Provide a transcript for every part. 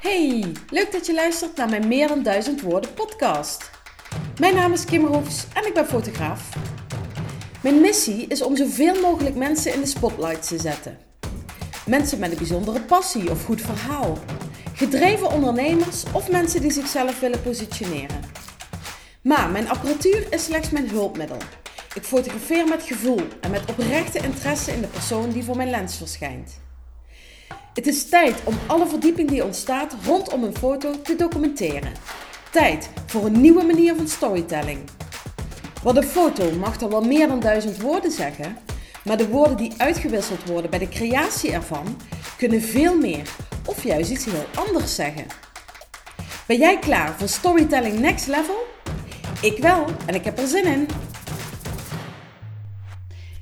Hey, leuk dat je luistert naar mijn Meer dan Duizend Woorden podcast. Mijn naam is Kim Roefs en ik ben fotograaf. Mijn missie is om zoveel mogelijk mensen in de spotlight te zetten. Mensen met een bijzondere passie of goed verhaal. Gedreven ondernemers of mensen die zichzelf willen positioneren. Maar mijn apparatuur is slechts mijn hulpmiddel. Ik fotografeer met gevoel en met oprechte interesse in de persoon die voor mijn lens verschijnt. Het is tijd om alle verdieping die ontstaat rondom een foto te documenteren. Tijd voor een nieuwe manier van storytelling. Want een foto mag dan wel meer dan duizend woorden zeggen, maar de woorden die uitgewisseld worden bij de creatie ervan kunnen veel meer of juist iets heel anders zeggen. Ben jij klaar voor Storytelling Next Level? Ik wel en ik heb er zin in.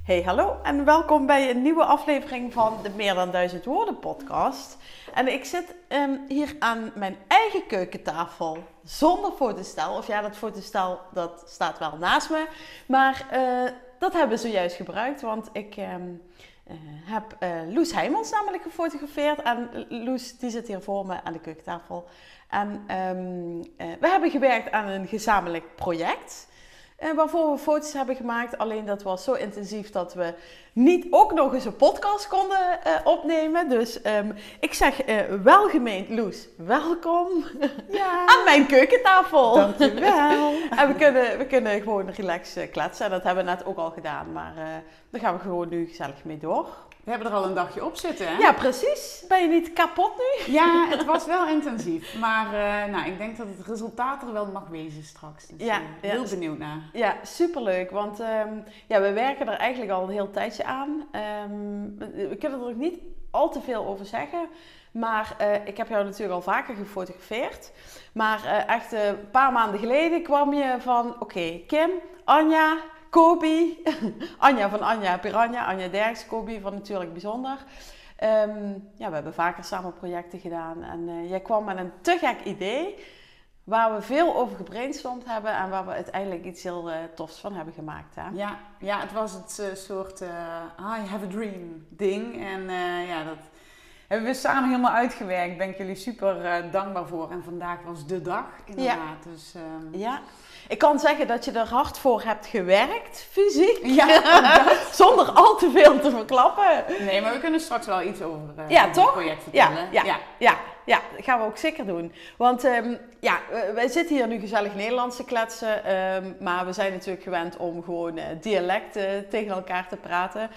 Hey, hallo en welkom bij een nieuwe aflevering van de Meer dan Duizend Woorden podcast. En ik zit um, hier aan mijn eigen keukentafel zonder fotostel. Of ja, dat fotostel dat staat wel naast me. Maar uh, dat hebben we zojuist gebruikt, want ik um, uh, heb uh, Loes Heijmans namelijk gefotografeerd. En Loes die zit hier voor me aan de keukentafel. En um, we hebben gewerkt aan een gezamenlijk project. En waarvoor we foto's hebben gemaakt. Alleen dat was zo intensief dat we niet ook nog eens een podcast konden uh, opnemen. Dus um, ik zeg uh, welgemeend Loes, welkom ja. aan mijn keukentafel. Dankjewel. en we kunnen, we kunnen gewoon relaxed kletsen. Dat hebben we net ook al gedaan. Maar uh, daar gaan we gewoon nu gezellig mee door. We hebben er al een dagje op zitten, hè? Ja, precies. Ben je niet kapot nu? Ja, het was wel intensief. Maar uh, nou, ik denk dat het resultaat er wel mag wezen straks. Dus ja, uh, heel ja, benieuwd naar. Ja, superleuk. Want um, ja, we werken er eigenlijk al een heel tijdje aan. Um, we kunnen er ook niet al te veel over zeggen. Maar uh, ik heb jou natuurlijk al vaker gefotografeerd. Maar echt een paar maanden geleden kwam je van... Oké, okay, Kim, Anja, Kobi, Anja van Anja Piranha, Anja Derks, Kobi van Natuurlijk Bijzonder. Um, ja, we hebben vaker samen projecten gedaan en uh, jij kwam met een te gek idee waar we veel over gebrainstormd hebben en waar we uiteindelijk iets heel uh, tofs van hebben gemaakt. Hè? Ja, ja, het was het uh, soort I have a dream ding en ja, dat hebben we samen helemaal uitgewerkt. Daar ben ik jullie super dankbaar voor en vandaag was de dag inderdaad. Ja. Dus, um... ja. Ik kan zeggen dat je er hard voor hebt gewerkt, fysiek. Ja, Zonder al te veel te verklappen. Nee, maar we kunnen straks wel iets over, uh, ja, over toch? het project vertellen. Ja, ja, ja. ja, ja dat gaan we ook zeker doen. Want um, ja, wij zitten hier nu gezellig Nederlands te kletsen. Um, maar we zijn natuurlijk gewend om gewoon uh, dialecten tegen elkaar te praten.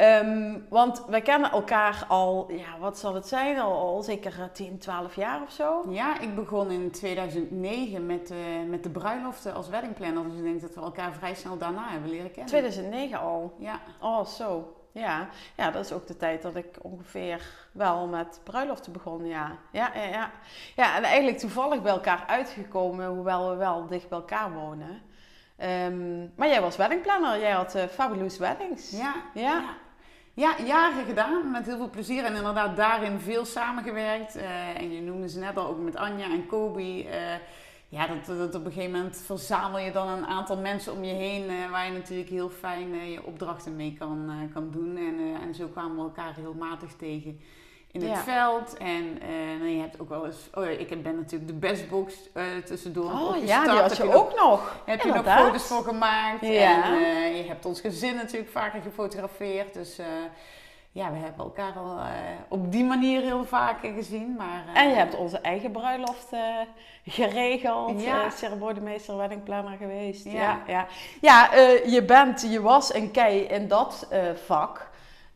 Um, want wij kennen elkaar al, ja, wat zal het zijn, al, al zeker 10, 12 jaar of zo. Ja, ik begon in 2009 met, uh, met de bruiloften als weddingplanner. Dus ik denk dat we elkaar vrij snel daarna hebben leren kennen. 2009 al? Ja. Oh, zo. Ja. ja, dat is ook de tijd dat ik ongeveer wel met bruiloften begon, ja. Ja, ja, ja. ja en eigenlijk toevallig bij elkaar uitgekomen, hoewel we wel dicht bij elkaar wonen. Um, maar jij was weddingplanner, jij had uh, Fabulous Weddings. Ja, ja. ja. Ja, jaren gedaan, met heel veel plezier en inderdaad daarin veel samengewerkt. Uh, en je noemde ze net al ook met Anja en Kobi. Uh, ja, dat, dat op een gegeven moment verzamel je dan een aantal mensen om je heen uh, waar je natuurlijk heel fijn je opdrachten mee kan, kan doen. En, en zo kwamen we elkaar heel matig tegen in het ja. veld. En uh, je hebt ook wel eens... Oh ja, ik ben natuurlijk de bestbox uh, tussendoor Oh ja, die had je ook, ook nog. Heb Inderdaad. je nog foto's voor gemaakt. Ja. En uh, je hebt ons gezin natuurlijk vaker gefotografeerd. Dus ja, we hebben elkaar al op die manier heel vaak gezien. Maar, en je hebt onze eigen bruiloft geregeld. Ja. ceremoniemeester, weddingplanner geweest. Ja, ja, ja. ja je bent, je was een kei in dat vak.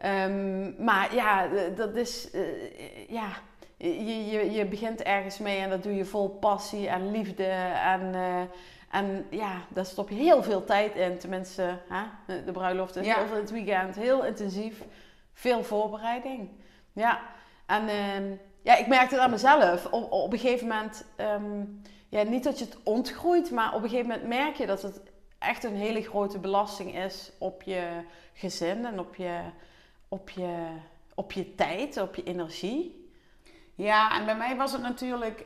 Um, maar ja, dat is, uh, ja, je, je, je begint ergens mee en dat doe je vol passie en liefde. En, uh, en ja, daar stop je heel veel tijd in. Tenminste, hè? de bruiloft is ja. heel veel in het weekend, heel intensief, veel voorbereiding. Ja, en um, ja, ik merkte het aan mezelf. Op, op een gegeven moment, um, ja, niet dat je het ontgroeit, maar op een gegeven moment merk je dat het echt een hele grote belasting is op je gezin en op je op je, op je tijd, op je energie? Ja, en bij mij was het natuurlijk,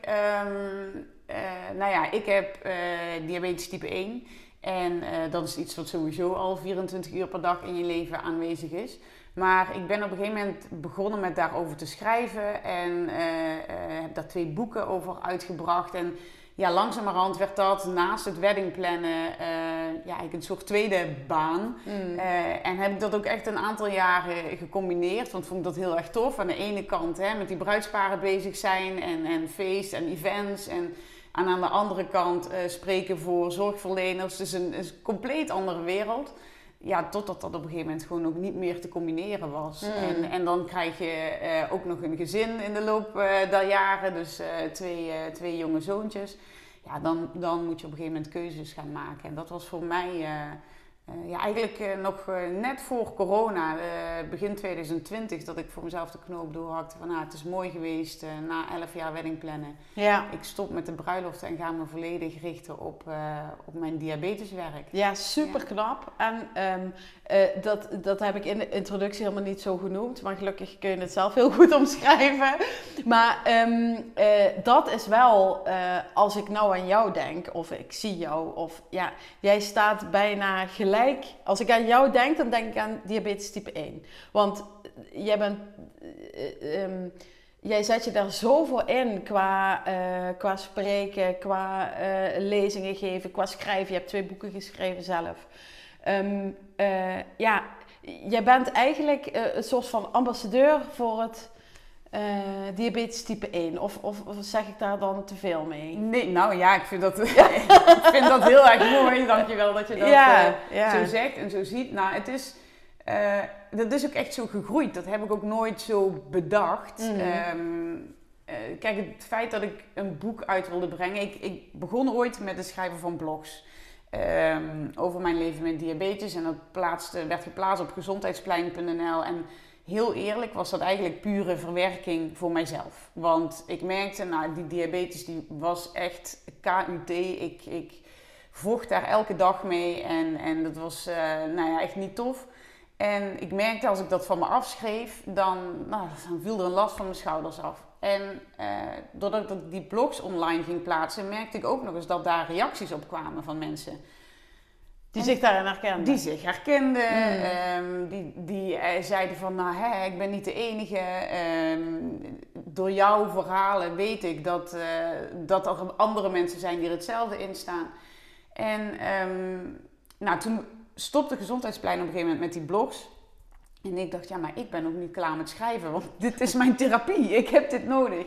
um, uh, nou ja, ik heb uh, diabetes type 1. En uh, dat is iets wat sowieso al 24 uur per dag in je leven aanwezig is. Maar ik ben op een gegeven moment begonnen met daarover te schrijven. En heb daar twee boeken over uitgebracht. En ja, langzamerhand werd dat naast het weddingplannen uh, ja, eigenlijk een soort tweede baan. Mm. en heb ik dat ook echt een aantal jaren gecombineerd. Want vond ik dat heel erg tof. Aan de ene kant hè, met die bruidsparen bezig zijn en, en feest en events. En, aan de andere kant spreken voor zorgverleners. Dus een, een compleet andere wereld ja, totdat dat op een gegeven moment gewoon ook niet meer te combineren was. Mm. En, en dan krijg je uh, ook nog een gezin in de loop uh, der jaren, dus uh, twee, twee jonge zoontjes. Ja, dan, dan moet je op een gegeven moment keuzes gaan maken. En dat was voor mij uh, ja, eigenlijk uh, nog uh, net voor corona, begin 2020, dat ik voor mezelf de knoop doorhakte van nou, het is mooi geweest na 11 jaar weddingplannen. Ja. Ik stop met de bruiloft en ga me volledig richten op, op mijn diabeteswerk. Ja, super knap. En um, dat, dat heb ik in de introductie helemaal niet zo genoemd, maar gelukkig kun je het zelf heel goed omschrijven. Maar um, dat is wel, als ik nou aan jou denk, of ik zie jou, of ja, jij staat bijna gelijk als ik aan jou denk, dan denk ik aan diabetes type 1. Want jij bent. Uh, um, jij zet je daar zoveel in qua, uh, qua spreken, qua lezingen geven, qua schrijven. Je hebt twee boeken geschreven zelf. Um, ja, jij bent eigenlijk een soort van ambassadeur voor het uh, diabetes type 1? Of, of, of, zeg ik daar dan te veel mee? Nee, nou ja, ik vind dat, ik vind dat heel erg mooi. Dankjewel dat je dat ja, uh, zo zegt en zo ziet. Nou, het is, uh, dat is ook echt zo gegroeid. Dat heb ik ook nooit zo bedacht. Mm. Um, kijk, het feit dat ik een boek uit wilde brengen. Ik, ik begon ooit met het schrijven van blogs. Um, over mijn leven met diabetes. En dat plaatste, werd geplaatst op gezondheidsplein.nl. En heel eerlijk was dat eigenlijk pure verwerking voor mijzelf. Want ik merkte, nou, die diabetes die was echt KUT. Ik, ik vocht daar elke dag mee en, en dat was uh, nou ja, echt niet tof. En ik merkte als ik dat van me afschreef, dan, nou, viel er een last van mijn schouders af. En uh, doordat ik die blogs online ging plaatsen, merkte ik ook nog eens dat daar reacties op kwamen van mensen. Die zich daarin herkenden. Die zich herkenden. Mm. Ehm, die die uh, zeiden van, nou hè, ik ben niet de enige. Um, door jouw verhalen weet ik dat, uh, dat er andere mensen zijn die er hetzelfde in staan. En um, nou, toen stopte Gezondheidsplein op een gegeven moment met die blogs. En ik dacht, ja, maar ik ben nog niet klaar met schrijven, want dit is mijn therapie. Ik heb dit nodig.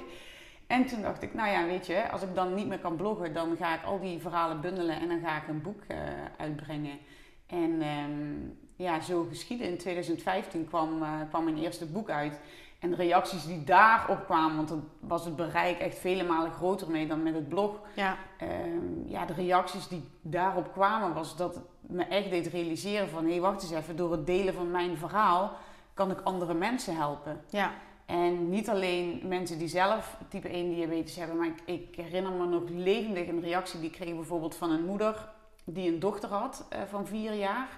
En toen dacht ik, nou ja, weet je, als ik dan niet meer kan bloggen, dan ga ik al die verhalen bundelen en dan ga ik een boek uh, uitbrengen. En um, ja, zo geschiedde. In 2015 kwam, uh, kwam mijn eerste boek uit. En de reacties die daarop kwamen, want dan was het bereik echt vele malen groter mee dan met het blog. Ja. Um, ja, de reacties die daarop kwamen, was dat het me echt deed realiseren van... hé, hey, wacht eens even, door het delen van mijn verhaal kan ik andere mensen helpen. Ja. En niet alleen mensen die zelf type 1 diabetes hebben, maar ik, ik, herinner me nog levendig een reactie die ik kreeg bijvoorbeeld van een moeder die een dochter had uh, van vier jaar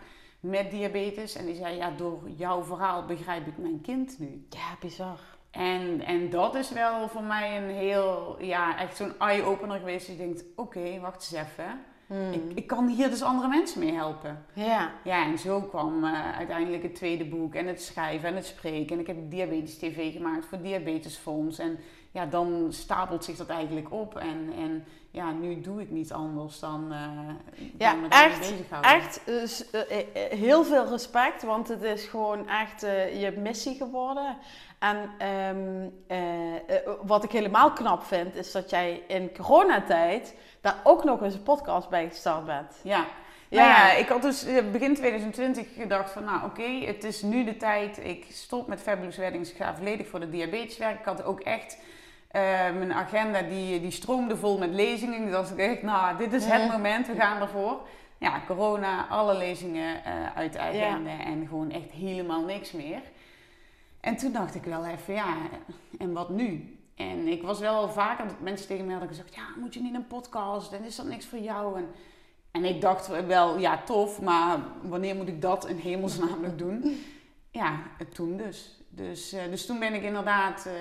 met diabetes. En die zei, ja, door jouw verhaal begrijp ik mijn kind nu. Ja, bizar. En, en dat is wel voor mij een heel, ja, echt zo'n eye-opener geweest. Je denkt, oké, wacht eens even. Hmm. Ik, ik, kan hier dus andere mensen mee helpen. Ja. Ja, en zo kwam uh, uiteindelijk het tweede boek en het schrijven en het spreken. En ik heb Diabetes TV gemaakt voor Diabetesfonds. En ja, dan stapelt zich dat eigenlijk op. En, en ja, nu doe ik niet anders dan, uh, ja, dan echt, bezighouden. Echt dus, uh, heel veel respect, want het is gewoon echt je missie geworden. En um, wat ik helemaal knap vind, is dat jij in coronatijd daar ook nog eens een podcast bij gestart bent. Ja. Ja, nou ja, ik had dus begin 2020 gedacht van, nou oké, het is nu de tijd. Ik stop met Fabulous Weddings, ik ga volledig voor de diabeteswerk. Ik had ook echt uh, mijn agenda, die, die stroomde vol met lezingen. Dus ik nou, dit is het moment, we gaan ervoor. Ja, corona, alle lezingen uh, uit de agenda en gewoon echt helemaal niks meer. En toen dacht ik wel even, ja, en wat nu? En ik was wel vaker dat mensen tegen mij hadden gezegd: Ja, moet je niet een podcast? Dan is dat niks voor jou. En, en ik dacht wel, ja, tof, maar wanneer moet ik dat in hemelsnaam nog doen? Ja, toen dus. Dus, uh, dus toen ben ik inderdaad, uh,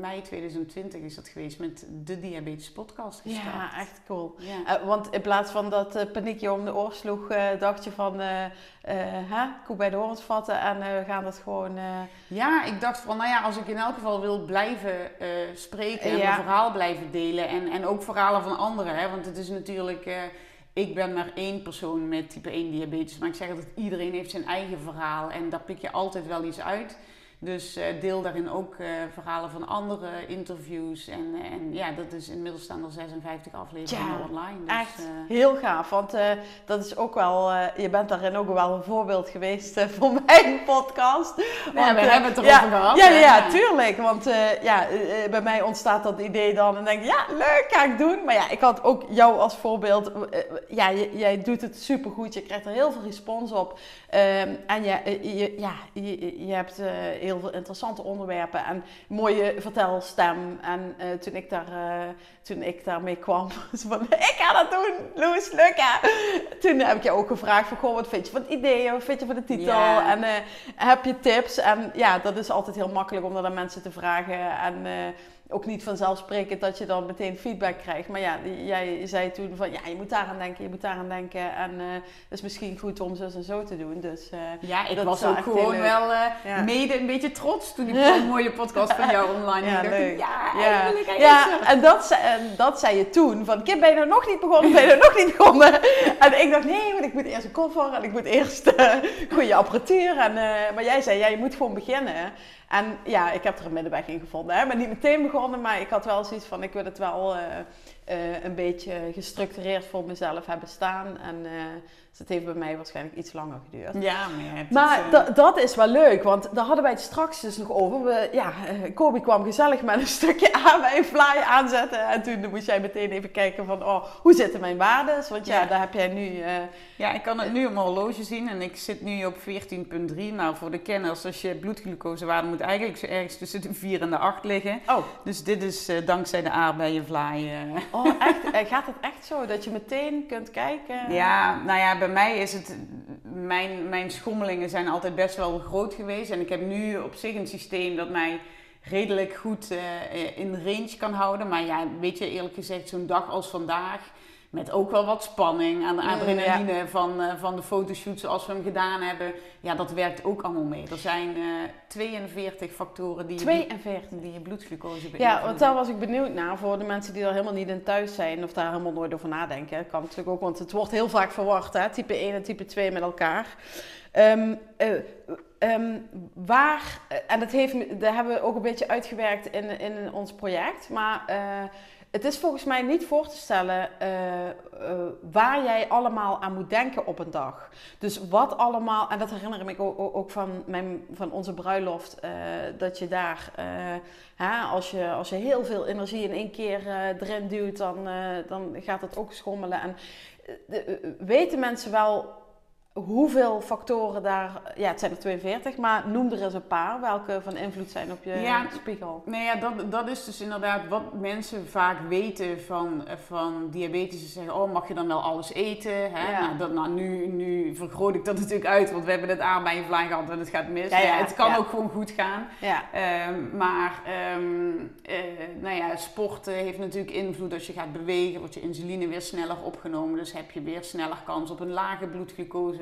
mei 2020 is dat geweest, met de Diabetes Podcast gestart. Ja, echt cool. Ja. Uh, want in plaats van dat paniekje om de oor sloeg, dacht je van, hè, koe bij de horens vatten en we gaan dat gewoon... Ja, ik dacht van, nou ja, als ik in elk geval wil blijven spreken en mijn verhaal blijven delen en, en ook verhalen van anderen, hè, want het is natuurlijk ik ben maar één persoon met type 1 diabetes. Maar ik zeg altijd, iedereen heeft zijn eigen verhaal. En daar pik je altijd wel iets uit. Dus uh, deel daarin ook uh, verhalen van andere interviews. En, uh, en ja, dat is inmiddels staan er 56 afleveringen ja, online. Dus, echt heel gaaf. Want dat is ook wel, je bent daarin ook wel een voorbeeld geweest voor mijn podcast. Want, ja, we hebben het erover ja, gehad. Ja, ja, tuurlijk. Want ja, bij mij ontstaat dat idee dan en denk ik, ja, leuk, ga ik doen. Maar ja, ik had ook jou als voorbeeld. ja, jij doet het supergoed. Je krijgt er heel veel respons op. Um, en je, je, ja, je, je hebt heel veel interessante onderwerpen en mooie vertelstem. En uh, toen, ik daar, uh, toen ik daarmee kwam, van ik ga dat doen, Loes, lukken. Toen heb ik je ook gevraagd van, goh, wat vind je van het idee, wat vind je van de titel? Yeah. En uh, heb je tips? En ja, dat is altijd heel makkelijk om dat aan mensen te vragen. En ook niet vanzelfsprekend dat je dan meteen feedback krijgt. Maar ja, jij zei toen van ja, je moet daar aan denken, je moet daar aan denken. En uh, het is misschien goed om zo en zo te doen. Dus, uh, ja, ik was ook gewoon wel uh, ja. mede een beetje trots toen ik een mooie podcast van jou online ja, leuk. ja, ja. ja en dat, en dat zei je toen. Van Kim, ben je er nog niet begonnen? Ben je er nog niet begonnen? en ik dacht, nee, want ik moet eerst een koffer en ik moet eerst goede apparatuur. En, maar jij zei, ja, je moet gewoon beginnen. En ja, ik heb er een middenweg in gevonden. Hè. Ik ben niet meteen begonnen, maar ik had wel zoiets van, ik wil het wel uh, uh, een beetje gestructureerd voor mezelf hebben staan. En uh, dus het heeft bij mij waarschijnlijk iets langer geduurd. Ja, maar, maar het, dat is wel leuk, want daar hadden wij het straks dus nog over. We, ja, Kobe kwam gezellig met een stukje aan bij een fly aanzetten. En toen moest jij meteen even kijken van, oh, hoe zitten mijn waarden? Want ja, ja, daar heb jij nu... ja, ik kan het nu op mijn horloge zien en ik zit nu op 14,3. Nou, voor de kenners, als je bloedglucosewaarde moet eigenlijk zo ergens tussen de 4 en de 8 liggen. Oh. Dus dit is dankzij de aardbeienvlaai. Uh. Oh, echt? Eh, gaat het echt zo? Dat je meteen kunt kijken? Ja, nou ja, bij mij is het... Mijn, mijn schommelingen zijn altijd best wel groot geweest. En ik heb nu op zich een systeem dat mij redelijk goed uh, in range kan houden. Maar ja, weet je, eerlijk gezegd, zo'n dag als vandaag met ook wel wat spanning aan de adrenaline van, uh, van de fotoshoots zoals we hem gedaan hebben. Ja, dat werkt ook allemaal mee. Er zijn uh, 42 factoren die, 42. Je, die je bloedglucose beïnvloeden. Ja, want daar was ik benieuwd naar voor de mensen die er helemaal niet in thuis zijn of daar helemaal nooit over nadenken. Dat kan natuurlijk ook, want het wordt heel vaak verward, hè? type 1 en type 2 met elkaar. Um, uh, um, waar, en dat, heeft, dat hebben we ook een beetje uitgewerkt in, in ons project, maar het is volgens mij niet voor te stellen uh, uh, waar jij allemaal aan moet denken op een dag. Dus wat allemaal, en dat herinner ik me ook, ook van, mijn, van onze bruiloft, uh, dat je daar, als, je, als je heel veel energie in één keer erin duwt, dan, dan gaat het ook schommelen. En weten mensen wel hoeveel factoren daar, ja het zijn er 42, maar noem er eens een paar welke van invloed zijn op je ja, spiegel. Nee, ja, dat, dat is dus inderdaad wat mensen vaak weten van, van diabetes. Ze zeggen, oh mag je dan wel alles eten? Hè? Ja. Nou, dat, nou nu, nu vergroot ik dat natuurlijk uit, want we hebben het aan bij een gehad en het gaat mis. Ja, ja het kan ook gewoon goed gaan. Ja. Um, maar um, uh, nou ja, sporten heeft natuurlijk invloed als je gaat bewegen, wordt je insuline weer sneller opgenomen. Dus heb je weer sneller kans op een lage bloedglucose.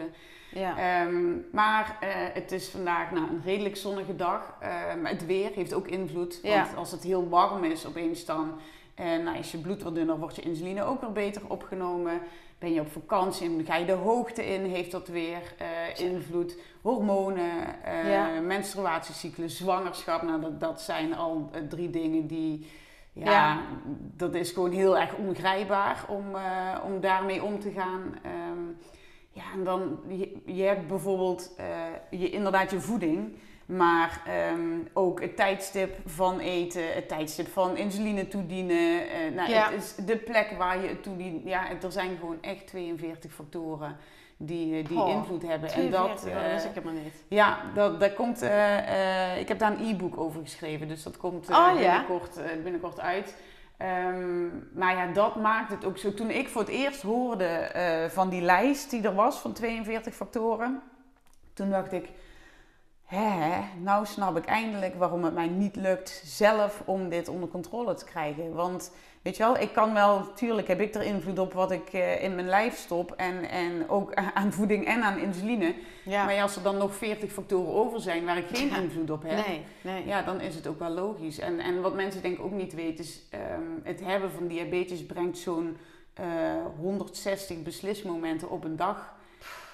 Ja. Um, maar uh, het is vandaag nou, een redelijk zonnige dag. Maar het weer heeft ook invloed. Want als het heel warm is opeens dan... En nou, is je bloed wat dunner, wordt je insuline ook weer beter opgenomen. Ben je op vakantie en ga je de hoogte in, heeft dat weer uh, invloed. Hormonen, ja. menstruatiecyclus, zwangerschap. Nou, dat, dat zijn al drie dingen die... Ja, ja, dat is gewoon heel erg ongrijpbaar om, om daarmee om te gaan. Um, ja, en dan, je, je hebt bijvoorbeeld uh, je, inderdaad je voeding, maar um, ook het tijdstip van eten, het tijdstip van insuline toedienen. Uh, nou, ja. het is de plek waar je het toedient. Ja, er zijn gewoon echt 42 factoren die, die oh, invloed hebben. 42, en dat, uh, dat ik helemaal niet. Ja, dat, dat komt, ik heb daar een e-book over geschreven, dus dat komt oh, binnenkort, binnenkort uit. Um, maar ja, dat maakt het ook zo. Toen ik voor het eerst hoorde uh, van die lijst die er was van 42 factoren, toen dacht ik, hè, nou snap ik eindelijk waarom het mij niet lukt zelf om dit onder controle te krijgen. Want weet je wel, ik kan wel, tuurlijk heb ik er invloed op wat ik eh, in mijn lijf stop en, en ook aan voeding en aan insuline. Ja. Maar als er dan nog 40 factoren over zijn waar ik geen invloed op heb, Nee, nee. ja, dan is het ook wel logisch. En, en wat mensen denk ik ook niet weten is, ehm, het hebben van diabetes brengt zo'n eh 160 beslismomenten op een dag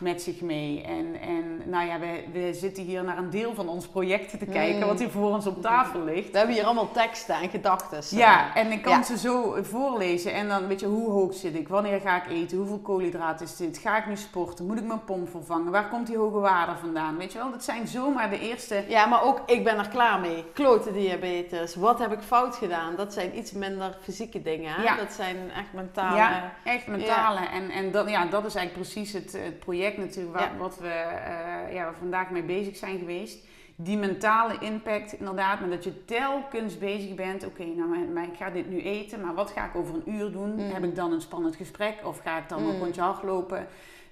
met zich mee. En, en nou ja, we, we zitten hier naar een deel van ons project te kijken, Mm. wat hier voor ons op tafel ligt. We hebben hier allemaal teksten en gedachten. Ja, en ik kan Ja. ze zo voorlezen. En dan weet je, hoe hoog zit ik? Wanneer ga ik eten? Hoeveel koolhydraten is dit? Ga ik nu sporten? Moet ik mijn pomp vervangen? Waar komt die hoge waarde vandaan? Weet je wel, dat zijn zomaar de eerste... Ja, maar ook ik ben er klaar mee. Klote diabetes. Wat heb ik fout gedaan? Dat zijn iets minder fysieke dingen. Ja. Dat zijn echt mentale. Ja, echt mentale. En, en dat, ja, dat is eigenlijk precies het, het project natuurlijk waar, Ja. wat we eh, ja, we vandaag mee bezig zijn geweest. Die mentale impact inderdaad, maar dat je telkens bezig bent. Oké, nou maar, ik ga dit nu eten, maar wat ga ik over een uur doen? Mm. Heb ik dan een spannend gesprek of ga ik dan Mm. een rondje hardlopen?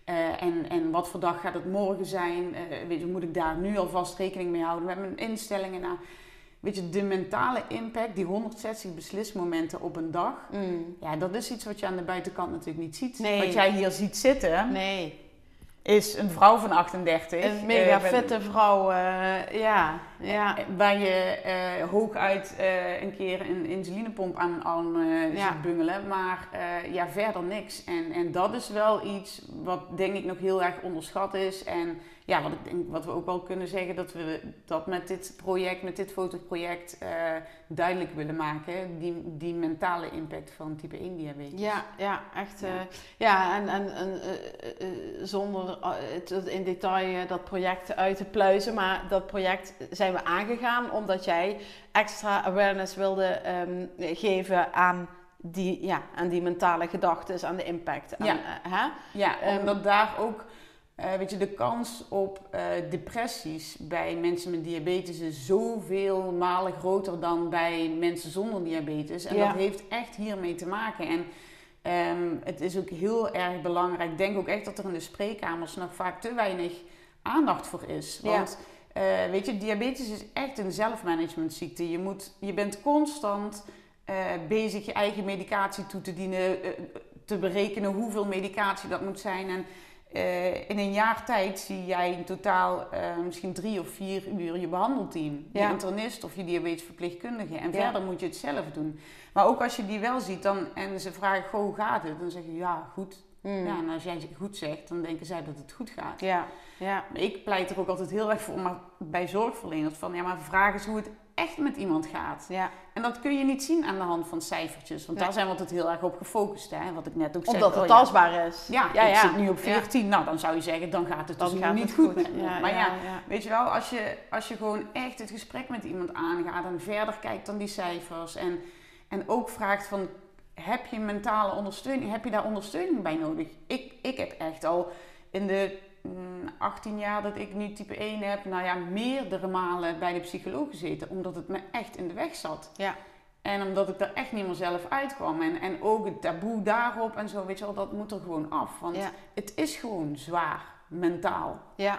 Eh, en, en wat voor dag gaat het morgen zijn? Eh, weet je, moet ik daar nu alvast rekening mee houden met mijn instellingen? Nou, weet je, de mentale impact, die 160 beslismomenten op een dag. Mm. Ja, dat is iets wat je aan de buitenkant natuurlijk niet ziet. Nee. Wat jij hier ziet zitten, Nee. Is een vrouw van 38. Een mega eh, met- vette vrouw. eh, ja. ja. eh, Waar je eh, hooguit een keer een insulinepomp aan een arm Ja. ziet bungelen. Maar ja, verder niks. En, en dat is wel iets wat denk ik nog heel erg onderschat is. En ja, wat, ik denk, wat we ook wel kunnen zeggen, dat we dat met dit project, met dit fotoproject, duidelijk willen maken. Die, die mentale impact van type 1 diabetes. Ja, ja, echt. Ja. ja, en, en, en zonder eh, het in detail eh, dat project uit te pluizen, maar dat project zijn we aangegaan omdat jij extra awareness wilde ehm, geven aan die, ja, aan die mentale gedachten, aan de impact. Aan, Ja. eh, hè? Ja, omdat daar ook, weet je, de kans op depressies bij mensen met diabetes is zoveel malen groter dan bij mensen zonder diabetes. En Ja. dat heeft echt hiermee te maken. En ehm, het is ook heel erg belangrijk. Ik denk ook echt dat er in de spreekkamers nog vaak te weinig aandacht voor is. Ja. Want eh, weet je, diabetes is echt een zelfmanagementziekte. Je, moet, je bent constant eh, bezig je eigen medicatie toe te dienen, eh, te berekenen hoeveel medicatie dat moet zijn. En eh, in een jaar tijd zie jij in totaal eh, misschien drie of vier uur je behandelteam. Ja. Je internist of je diabetesverpleegkundige. En Ja. verder moet je het zelf doen. Maar ook als je die wel ziet dan, en ze vragen, goh, hoe gaat het? Dan zeg je, ja, goed. Mm. Ja, en als jij goed zegt, dan denken zij dat het goed gaat. ja, ja. Ik pleit er ook altijd heel erg voor, maar bij zorgverleners, van ja, maar vraag eens hoe het echt met iemand gaat. ja. En dat kun je niet zien aan de hand van cijfertjes, want Nee. daar zijn we altijd heel erg op gefocust. Hè? Wat ik net ook zei. Omdat het oh ja, tastbaar is. Ja, ja, ik zit nu op Ja. 14. Nou, dan zou je zeggen, dan gaat het dus gaat niet het goed, goed. met me. Ja, maar ja, weet je wel, als je, als je gewoon echt het gesprek met iemand aangaat en verder kijkt dan die cijfers en, en ook vraagt van, heb je mentale ondersteuning, heb je daar ondersteuning bij nodig? Ik, ik heb echt al in de 18 jaar dat ik nu type 1 heb, nou ja, meerdere malen bij de psycholoog gezeten, omdat het me echt in de weg zat. Ja. En omdat ik er echt niet meer zelf uitkwam. En, en ook het taboe daarop en zo, weet je wel, dat moet er gewoon af. Want Ja. het is gewoon zwaar, mentaal. Ja.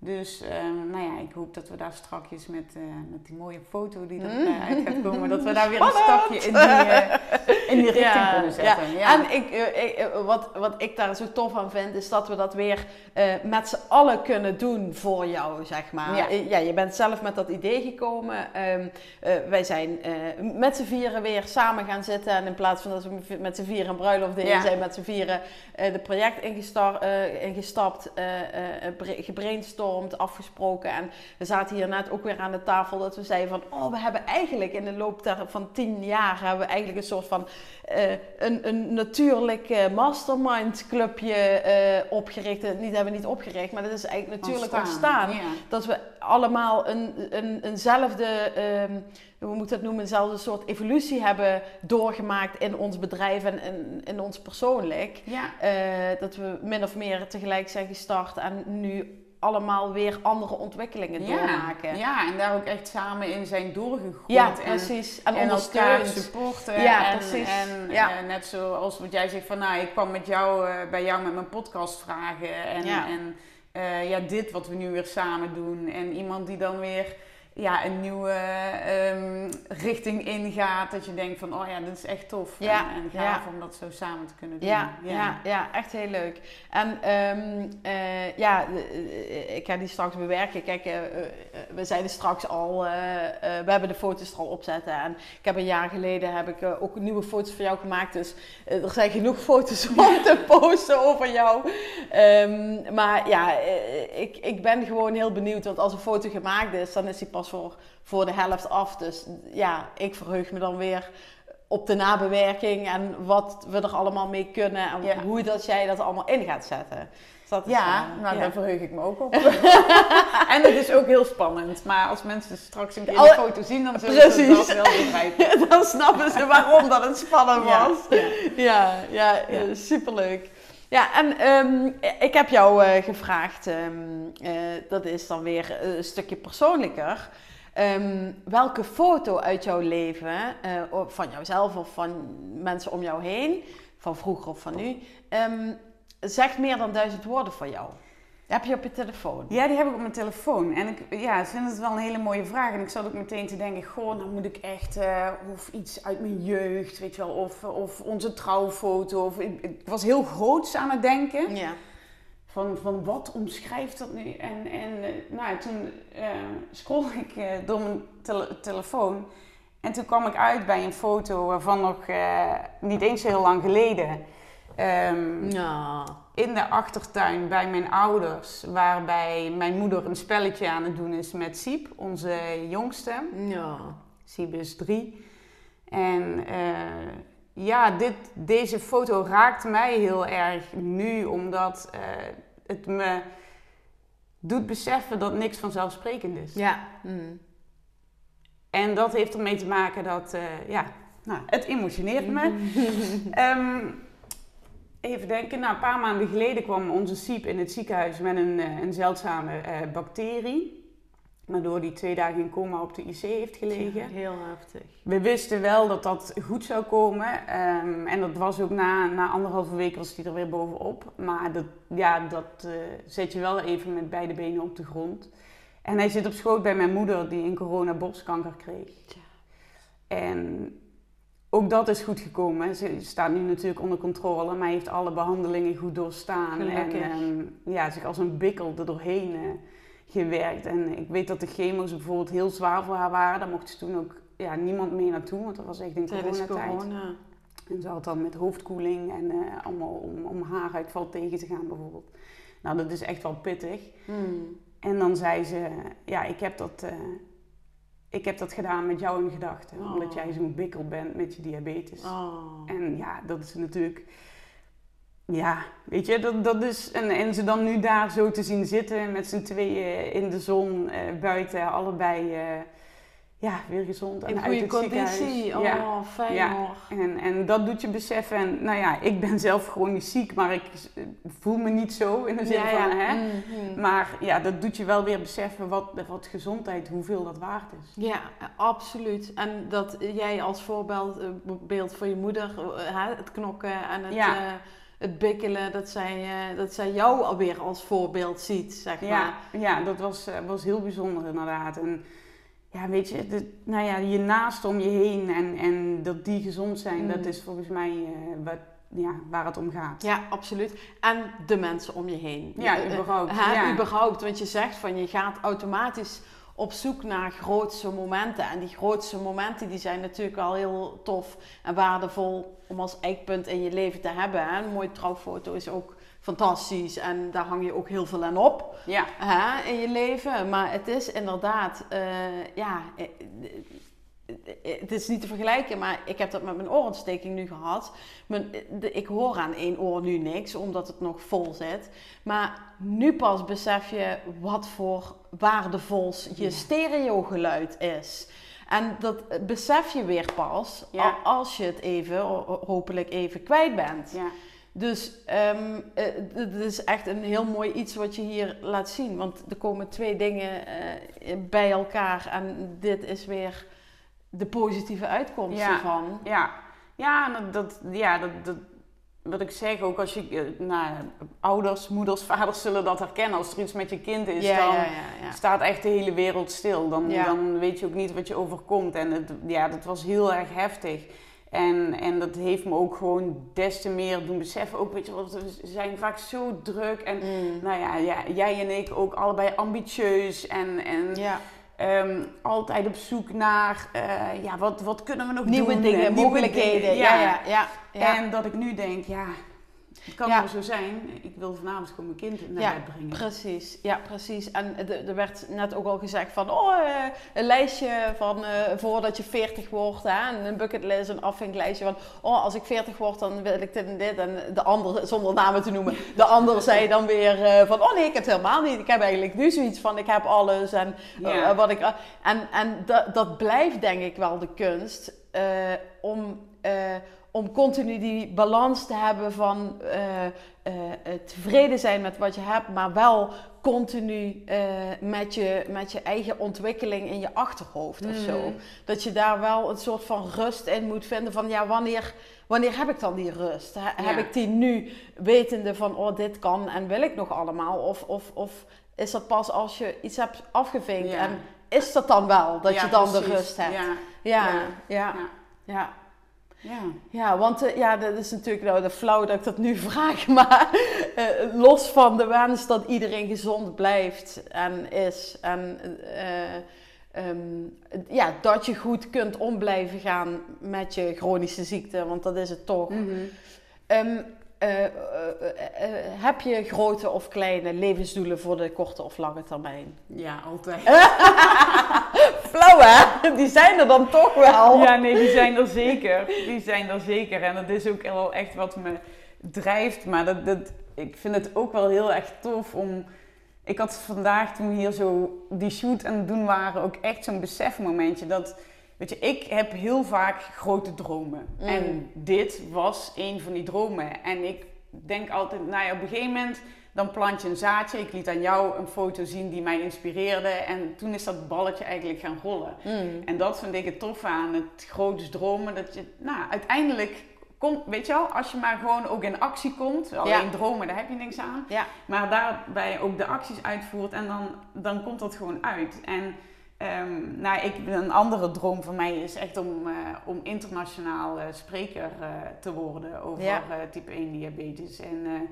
Dus ehm, nou ja, ik hoop dat we daar strakjes met, eh, met die mooie foto die er Mm. eh, uit gaat komen, dat we daar weer een stapje in die, eh, in die richting Ja, kunnen zetten. Ja. En ik, ik, wat, wat ik daar zo tof aan vind, is dat we dat weer met z'n allen kunnen doen voor jou, zeg maar. Ja. Ja je bent zelf met dat idee gekomen. Ehm, eh, wij zijn met z'n vieren weer samen gaan zitten. En in plaats van dat we met z'n vieren een bruiloft deden, Ja. zijn met z'n vieren de project ingestar, eh, ingestapt, eh, afgesproken. En we zaten hier net ook weer aan de tafel dat we zeiden van... Oh, we hebben eigenlijk in de loop van tien jaar... hebben we eigenlijk een soort van eh, een, een natuurlijk mastermind clubje eh, opgericht. Eh, Niet hebben we niet opgericht, maar dat is eigenlijk natuurlijk ontstaan. Ja. Dat we allemaal een, een, eenzelfde, ehm, hoe moet dat noemen, eenzelfde soort evolutie hebben doorgemaakt in ons bedrijf en in, in ons persoonlijk. Ja. Dat we min of meer tegelijk zijn gestart en nu allemaal weer andere ontwikkelingen doormaken. Ja, en daar ook echt samen in zijn doorgegroeid. Ja, en, precies. En, En elkaar supporten. Ja, en, precies. En Ja. eh, net zoals wat jij zegt van, nou, ik kwam met jou, eh, bij jou met mijn podcast vragen. En, Ja. en eh, ja, dit wat we nu weer samen doen. En iemand die dan weer ja, een nieuwe ehm, richting ingaat. Dat je denkt van, oh ja, dit is echt tof. Ja, en, en gaaf om dat zo samen te kunnen doen. Ja, ja. ja, echt heel leuk. En ehm, eh, ja, eh, ik ga die straks bewerken. Kijk, uh, we zeiden straks al, we hebben de foto's er al opzetten. En ik heb een jaar geleden heb ik ook nieuwe foto's voor jou gemaakt. Dus er zijn genoeg foto's om te posten over jou. Um, maar ja, ik, ik ben gewoon heel benieuwd. Want als een foto gemaakt is, dan is die pas voor, voor de helft af. Dus ja, ik verheug me dan weer op de nabewerking en wat we er allemaal mee kunnen en hoe dat jij dat allemaal in gaat zetten. Dus dat is, ja, uh, nou daar verheug ik me ook op. en het is ook heel spannend. Maar als mensen straks een keer de foto zien, dan zullen ze dat wel begrijpen. dan snappen ze waarom dat het spannend was. Ja, ja, ja, superleuk. Ja, en um, ik heb jou uh, gevraagd, um, uh, dat is dan weer een stukje persoonlijker. Um, welke foto uit jouw leven, uh, van jouzelf of van mensen om jou heen, van vroeger of van nu, zegt meer dan duizend woorden voor jou? Heb je op je telefoon? Ja, die heb ik op mijn telefoon. En ik ja, vind het wel een hele mooie vraag. En ik zat ook meteen te denken, goh, nou moet ik echt, uh, of iets uit mijn jeugd, weet je wel, of, of onze trouwfoto. Of, ik, was heel groots aan het denken. Ja. Van, van wat omschrijft dat nu? En, en uh, nou, toen uh, scroll ik door mijn telefoon. En toen kwam ik uit bij een foto van nog niet eens heel lang geleden. Um, ja in de achtertuin bij mijn ouders, waarbij mijn moeder een spelletje aan het doen is met Siep, onze jongste. Ja. Siep is drie. En uh, ja, dit, deze foto raakt mij heel erg nu, omdat uh, het me doet beseffen dat niks vanzelfsprekend is. Ja. Mm. En dat heeft ermee te maken dat, uh, ja, nou, het emotioneert me. um, Even denken, nou, een paar maanden geleden kwam onze siep in het ziekenhuis met een, eh, een zeldzame uh, bacterie. Waardoor die twee dagen in coma op de IC heeft gelegen. heel heftig. We wisten wel dat dat goed zou komen. Um, en dat was ook na, na anderhalve week was die er weer bovenop. Maar dat, ja, dat uh, zet je wel even met beide benen op de grond. En hij zit op schoot bij mijn moeder die in corona borstkanker kreeg. Ja. En ook dat is goed gekomen. Ze staat nu natuurlijk onder controle, maar heeft alle behandelingen goed doorstaan. En um, ja, zich als een bikkel er doorheen uh, gewerkt. En ik weet dat de chemo's bijvoorbeeld heel zwaar voor haar waren. Daar mocht ze toen ook ja, niemand mee naartoe, want dat was echt in coronatijd. Corona. En ze had dan met hoofdkoeling en uh, allemaal om, om haaruitval tegen te gaan bijvoorbeeld. Nou, dat is echt wel pittig. Hmm. En dan zei ze, ja, ik heb dat... Uh, ik heb dat gedaan met jou in gedachten. Oh. Omdat jij zo'n bikkel bent met je diabetes. Oh. En ja, dat is natuurlijk... Ja, weet je, dat, dat is... En, en ze dan nu daar zo te zien zitten met z'n tweeën in de zon, eh, buiten, allebei... Eh, ja, weer gezond. En In goede conditie. Oh, ja. fijn ja. En, en dat doet je beseffen. En nou ja, ik ben zelf chronisch ziek, maar ik voel me niet zo in de zin van... Hè? Mm, mm. Maar ja, dat doet je wel weer beseffen wat, wat gezondheid, hoeveel dat waard is. Ja, absoluut. En dat jij als voorbeeld eh, beeld voor je moeder, eh, het knokken en het... Uh, het bikkelen, dat zij, dat zij jou alweer als voorbeeld ziet, zeg maar. Ja, ja dat was, was heel bijzonder inderdaad. En ja, weet je, de, nou ja, je naast om je heen en, en dat die gezond zijn, dat mm. is volgens mij uh, wat, ja, waar het om gaat. Ja, absoluut. En de mensen om je heen. Ja, eh, überhaupt. Uh, ja. überhaupt, want je zegt van je gaat automatisch op zoek naar grootste momenten. En die grootste momenten die zijn natuurlijk wel heel tof en waardevol om als eikpunt in je leven te hebben. Hè? Een mooie trouwfoto is ook fantastisch en daar hang je ook heel veel aan op ja. hè, in je leven. Maar het is inderdaad, uh, ja, eh, eh, het is niet te vergelijken, maar ik heb dat met mijn oorontsteking nu gehad. Mijn, ik hoor aan één oor nu niks, omdat het nog vol zit. Maar nu pas besef je wat voor waardevols je stereo geluid is. En dat besef je weer pas als je het even, hopelijk even kwijt bent. Ja. Dus um, het is echt een heel mooi iets wat je hier laat zien. Want er komen twee dingen uh, bij elkaar en dit is weer de positieve uitkomst ja, ervan. Ja, ja, dat, dat, ja dat, dat, wat ik zeg, ook als je, eh, nou, ouders, moeders, vaders zullen dat herkennen. Als er iets met je kind is, Ja, dan ja, staat echt de hele wereld stil. Dan, dan weet je ook niet wat je overkomt. En het, ja, dat was heel erg heftig. En, en dat heeft me ook gewoon des te meer doen beseffen. Ook, weet je, we zijn vaak zo druk. En Mm. nou ja, ja, jij en ik ook allebei ambitieus. En, en Ja. Ehm, altijd op zoek naar, eh, ja, wat, wat kunnen we nog Nieuwe doen? dingen, En nieuwe mogelijkheden. dingen, Ja, ja, ja. ja. En dat ik nu denk, ja, het kan Ja. wel zo zijn. Ik wil vanavond gewoon mijn kind naar Ja, bed brengen. Precies, ja precies. En er er werd net ook al gezegd van, oh, eh, een lijstje van eh, voordat je 40 wordt, hè, en een bucketlist, een afvinklijstje van, oh, als ik 40 word, dan wil ik dit en dit. En de ander, zonder namen te noemen, de ander zei dan weer eh, van, oh nee, ik heb het helemaal niet. Ik heb eigenlijk nu zoiets van, ik heb alles en Ja. wat ik... En, en dat, dat blijft denk ik wel de kunst, om... om continu die balans te hebben van eh, eh, eh, tevreden zijn met wat je hebt, maar wel continu met, je, met je eigen ontwikkeling in je achterhoofd of zo. Mhm. Dat je daar wel een soort van rust in moet vinden van ja, wanneer, wanneer heb ik dan die rust? He- Heb ik die nu wetende van oh, dit kan en wil ik nog allemaal? Of, of, of is dat pas als je iets hebt afgevinkt Ja. en is dat dan wel dat Ja, je dan de rust hebt? Ja, Ja, ja, Ja. ja. Want eh, ja, dat is natuurlijk nou de flauw dat ik dat nu vraag, maar eh, los van de wens dat iedereen gezond blijft en is en eh, ehm, ja, dat je goed kunt om blijven gaan met je chronische ziekte, want dat is het toch. Mhm. Ehm, eh, eh, eh, eh, heb je grote of kleine levensdoelen voor de korte of lange termijn? ja altijd. Flauw hè? Die zijn er dan toch wel. Ja, nee, die zijn er zeker. Die zijn er zeker. En dat is ook wel echt wat me drijft. Maar dat, dat, ik vind het ook wel heel erg tof om... Ik had vandaag toen we hier zo die shoot aan het doen waren ook echt zo'n besefmomentje dat... Weet je, ik heb heel vaak grote dromen. Mm. En dit was een van die dromen. En ik denk altijd, nou ja, op een gegeven moment dan plant je een zaadje. Ik liet aan jou een foto zien die mij inspireerde. En toen is dat balletje eigenlijk gaan rollen. Mm. En dat vind ik het tof aan het groots dromen. Dat je, nou, uiteindelijk komt, weet je wel, als je maar gewoon ook in actie komt. Alleen dromen, daar heb je niks aan. Ja. Maar daarbij ook de acties uitvoert en dan, dan komt dat gewoon uit. En ehm, nou, ik, een andere droom van mij is echt om, eh, om internationaal eh, spreker eh, te worden over Ja. type 1 diabetes. En,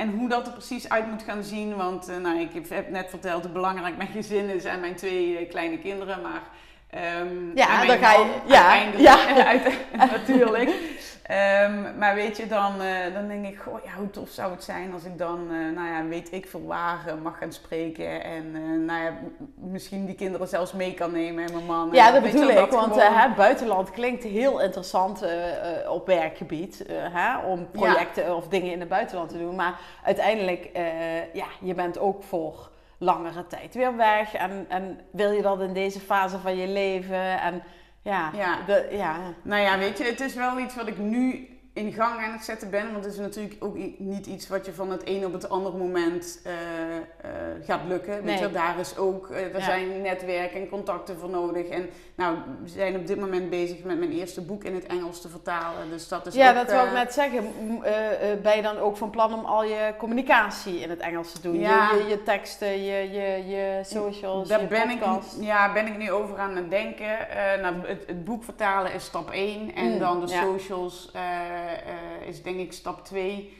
en hoe dat er precies uit moet gaan zien. Want eh, nou, ik heb, net verteld hoe belangrijk mijn gezin is en mijn twee eh, kleine kinderen. Maar ehm, Ja, dan ga je- ja, uiteindelijk, ja. uit- natuurlijk. Ehm, maar weet je, dan, eh, dan denk ik, goh, ja, hoe tof zou het zijn als ik dan, eh, nou ja, weet ik veel waar eh, mag gaan spreken. En nou ja, misschien die kinderen zelfs mee kan nemen en mijn man. Ja, En dat bedoel ik. dat Want gewoon- hè, buitenland klinkt heel interessant op werkgebied. hè, om projecten of dingen in het buitenland te doen. Maar uiteindelijk, ja, je bent ook voor langere tijd weer weg. En, en wil je dat in deze fase van je leven? En ja, Ja. de- ja. Nou ja, weet je, het is wel iets wat ik nu in gang aan het zetten ben. Want het is natuurlijk ook niet iets wat je van het een op het andere moment eh, eh, gaat lukken. Weet Nee. je, daar is ook, eh, er Ja. zijn netwerken en contacten voor nodig. En nou, we zijn op dit moment bezig met mijn eerste boek in het Engels te vertalen. Dus dat is ja, ook, dat wil ik net zeggen. Ben je dan ook van plan om al je communicatie in het Engels te doen? Ja. Je, je, je teksten, je, je, je socials, Daar je ben ik, podcast? ja, ben ik nu over aan het denken. Nou, het, het boek vertalen is stap 1 en Mm, dan de ja. socials is denk ik stap 2.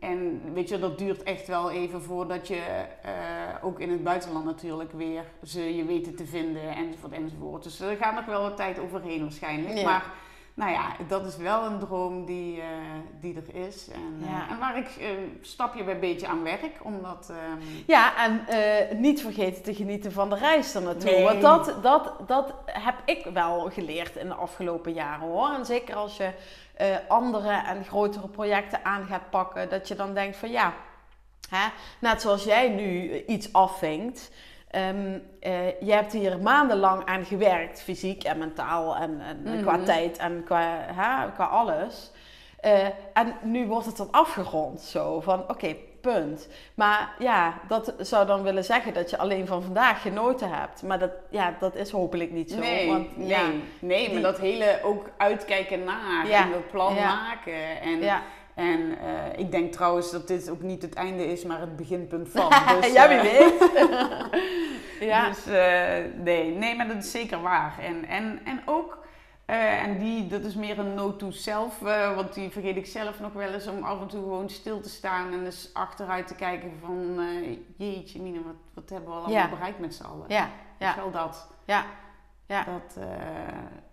en weet je, dat duurt echt wel even voordat je eh, ook in het buitenland natuurlijk weer ze je weten te vinden enzovoort enzovoort. Dus er gaat nog wel wat tijd overheen waarschijnlijk. Ja. Maar nou ja, dat is wel een droom die, eh, die er is. En, eh, Ja. en waar ik eh, stapje bij beetje aan werk, omdat... ehm, Ja, en eh, niet vergeten te genieten van de reis er naartoe. Nee. Want dat, dat, dat heb ik wel geleerd in de afgelopen jaren hoor. En zeker als je eh, andere en grotere projecten aan gaat pakken, dat je dan denkt van ja, hè, net zoals jij nu eh, iets afvinkt. Ehm, eh, je hebt hier maandenlang aan gewerkt, fysiek en mentaal en, en Mhm. qua tijd en qua, hè, qua alles. Eh, en nu wordt het dan afgerond zo van oké, punt. Maar ja, dat zou dan willen zeggen dat je alleen van vandaag genoten hebt. Maar dat, ja, dat is hopelijk niet zo. Nee, want, nee, ja, nee maar die- dat hele ook uitkijken naar Ja, en dat plan ja. maken. En, ja. En eh, ik denk trouwens dat dit ook niet het einde is, maar het beginpunt van. Dus, ja, wie eh, weet. ja. Dus eh, nee, nee, maar dat is zeker waar. En, en, en ook, en die, dat is meer een note to self, want die vergeet ik zelf nog wel eens om af en toe gewoon stil te staan en eens achteruit te kijken van, jeetje Mina, wat, wat hebben we allemaal Ja. bereikt met z'n allen? ja, ja, Wel dat. ja, ja. Dat,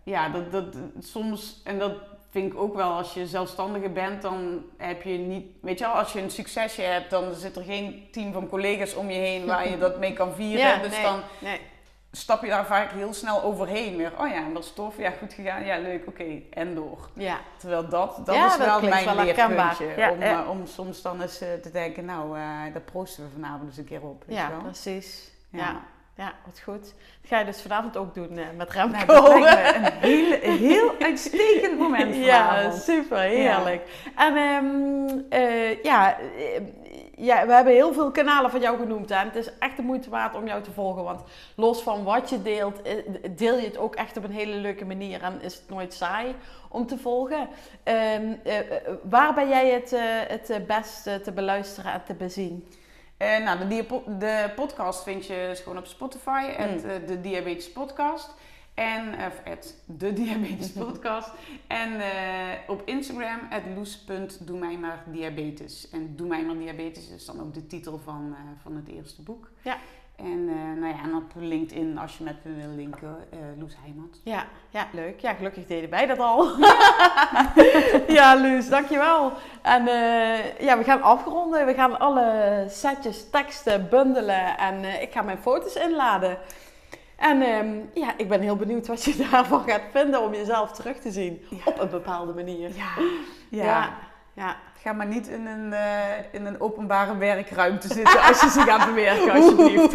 ja, dat, dat soms, en dat vind ik ook wel, als je zelfstandige bent, dan heb je niet, weet je wel, als je een succesje hebt, dan zit er geen team van collega's om je heen waar je dat mee kan vieren. Ja, dus nee, dan nee. stap je daar vaak heel snel overheen weer. Oh ja, dat is tof, ja, goed gegaan, ja, leuk, oké, en door. Ja, Terwijl dat, dat Ja, is wel mijn wel leerpuntje. Ja, om, ja. eh, om soms dan eens eh, te denken, nou, eh daar proosten we vanavond eens een keer op. Weet ja wel? precies. Ja. Ja. ja, wat goed. Dat ga je dus vanavond ook doen eh, met Nou, Remco. dat me een hele, heel uitstekend moment Ja, vanavond. super, heerlijk. En ehm, eh, ja, eh, ja, we hebben heel veel kanalen van jou genoemd. Hè. En Het is echt de moeite waard om jou te volgen. Want los van wat je deelt, deel je het ook echt op een hele leuke manier. En is het nooit saai om te volgen. Ehm, eh, eh, waar ben jij het, het best eh, te beluisteren en te bezien? Eh, nou, de, de podcast vind je dus gewoon op Spotify, Mm. het, eh, de Diabetes Podcast. En, of het, de Diabetes Podcast. en eh, op Instagram, het loes.doe mij maar diabetes. En doe mij maar diabetes is dan ook de titel van, eh, van het eerste boek. Ja. En, eh, nou ja, en op LinkedIn, als je met me wil linken, eh Loes Heijmans. Ja, ja, leuk. Ja, gelukkig deden wij dat al. ja, Luus, dankjewel. En eh, ja, we gaan afronden. We gaan alle setjes teksten bundelen en ik ga mijn foto's inladen. En ehm, ja, ik ben heel benieuwd wat je daarvan gaat vinden om jezelf terug te zien Ja. op een bepaalde manier. Ja, ja. ja. Ga maar niet in een, eh, in een openbare werkruimte zitten als je ze gaat bewerken, alsjeblieft.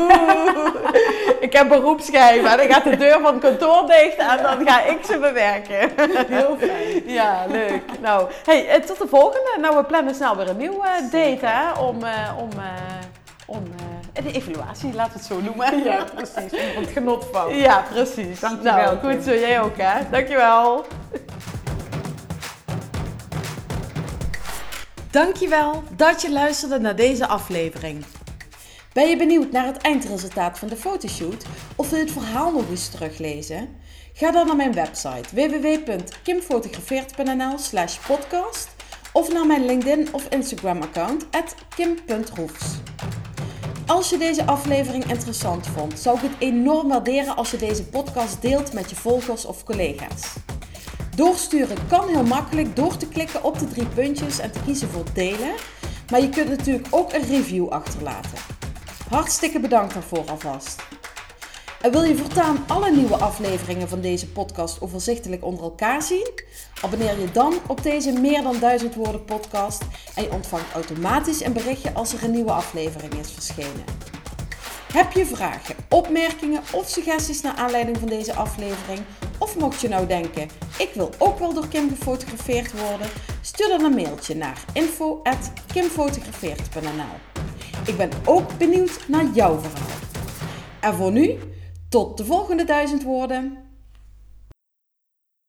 ik heb beroepsgeheim dan gaat de deur van het kantoor dicht en dan ga ik ze bewerken. Heel fijn. Ja, leuk. Nou, hey, eh, tot de volgende. Nou, we plannen snel weer een nieuwe eh, date, hè? Om, om, om de evaluatie, laten we het zo noemen. Ja, precies. Om het genot van. Ja, precies. Dankjewel, Nou, goed zo. Jij ook, hè? Dankjewel. Dankjewel dat je luisterde naar deze aflevering. Ben je benieuwd naar het eindresultaat van de fotoshoot of wil je het verhaal nog eens teruglezen? Ga dan naar mijn website www.kimfotografeert.nl podcast of naar mijn LinkedIn of Instagram account kim.roefs. Als je deze aflevering interessant vond, zou ik het enorm waarderen als je deze podcast deelt met je volgers of collega's. Doorsturen kan heel makkelijk door te klikken op de drie puntjes en te kiezen voor delen. Maar je kunt natuurlijk ook een review achterlaten. Hartstikke bedankt daarvoor alvast. En wil je voortaan alle nieuwe afleveringen van deze podcast overzichtelijk onder elkaar zien? Abonneer je dan op deze meer dan 1000 woorden podcast en je ontvangt automatisch een berichtje als er een nieuwe aflevering is verschenen. Heb je vragen, opmerkingen of suggesties naar aanleiding van deze aflevering? Of mocht je nou denken, ik wil ook wel door Kim gefotografeerd worden? Stuur dan een mailtje naar info.kimfotografeert.nl Ik ben ook benieuwd naar jouw verhaal. En voor nu, tot de volgende duizend woorden.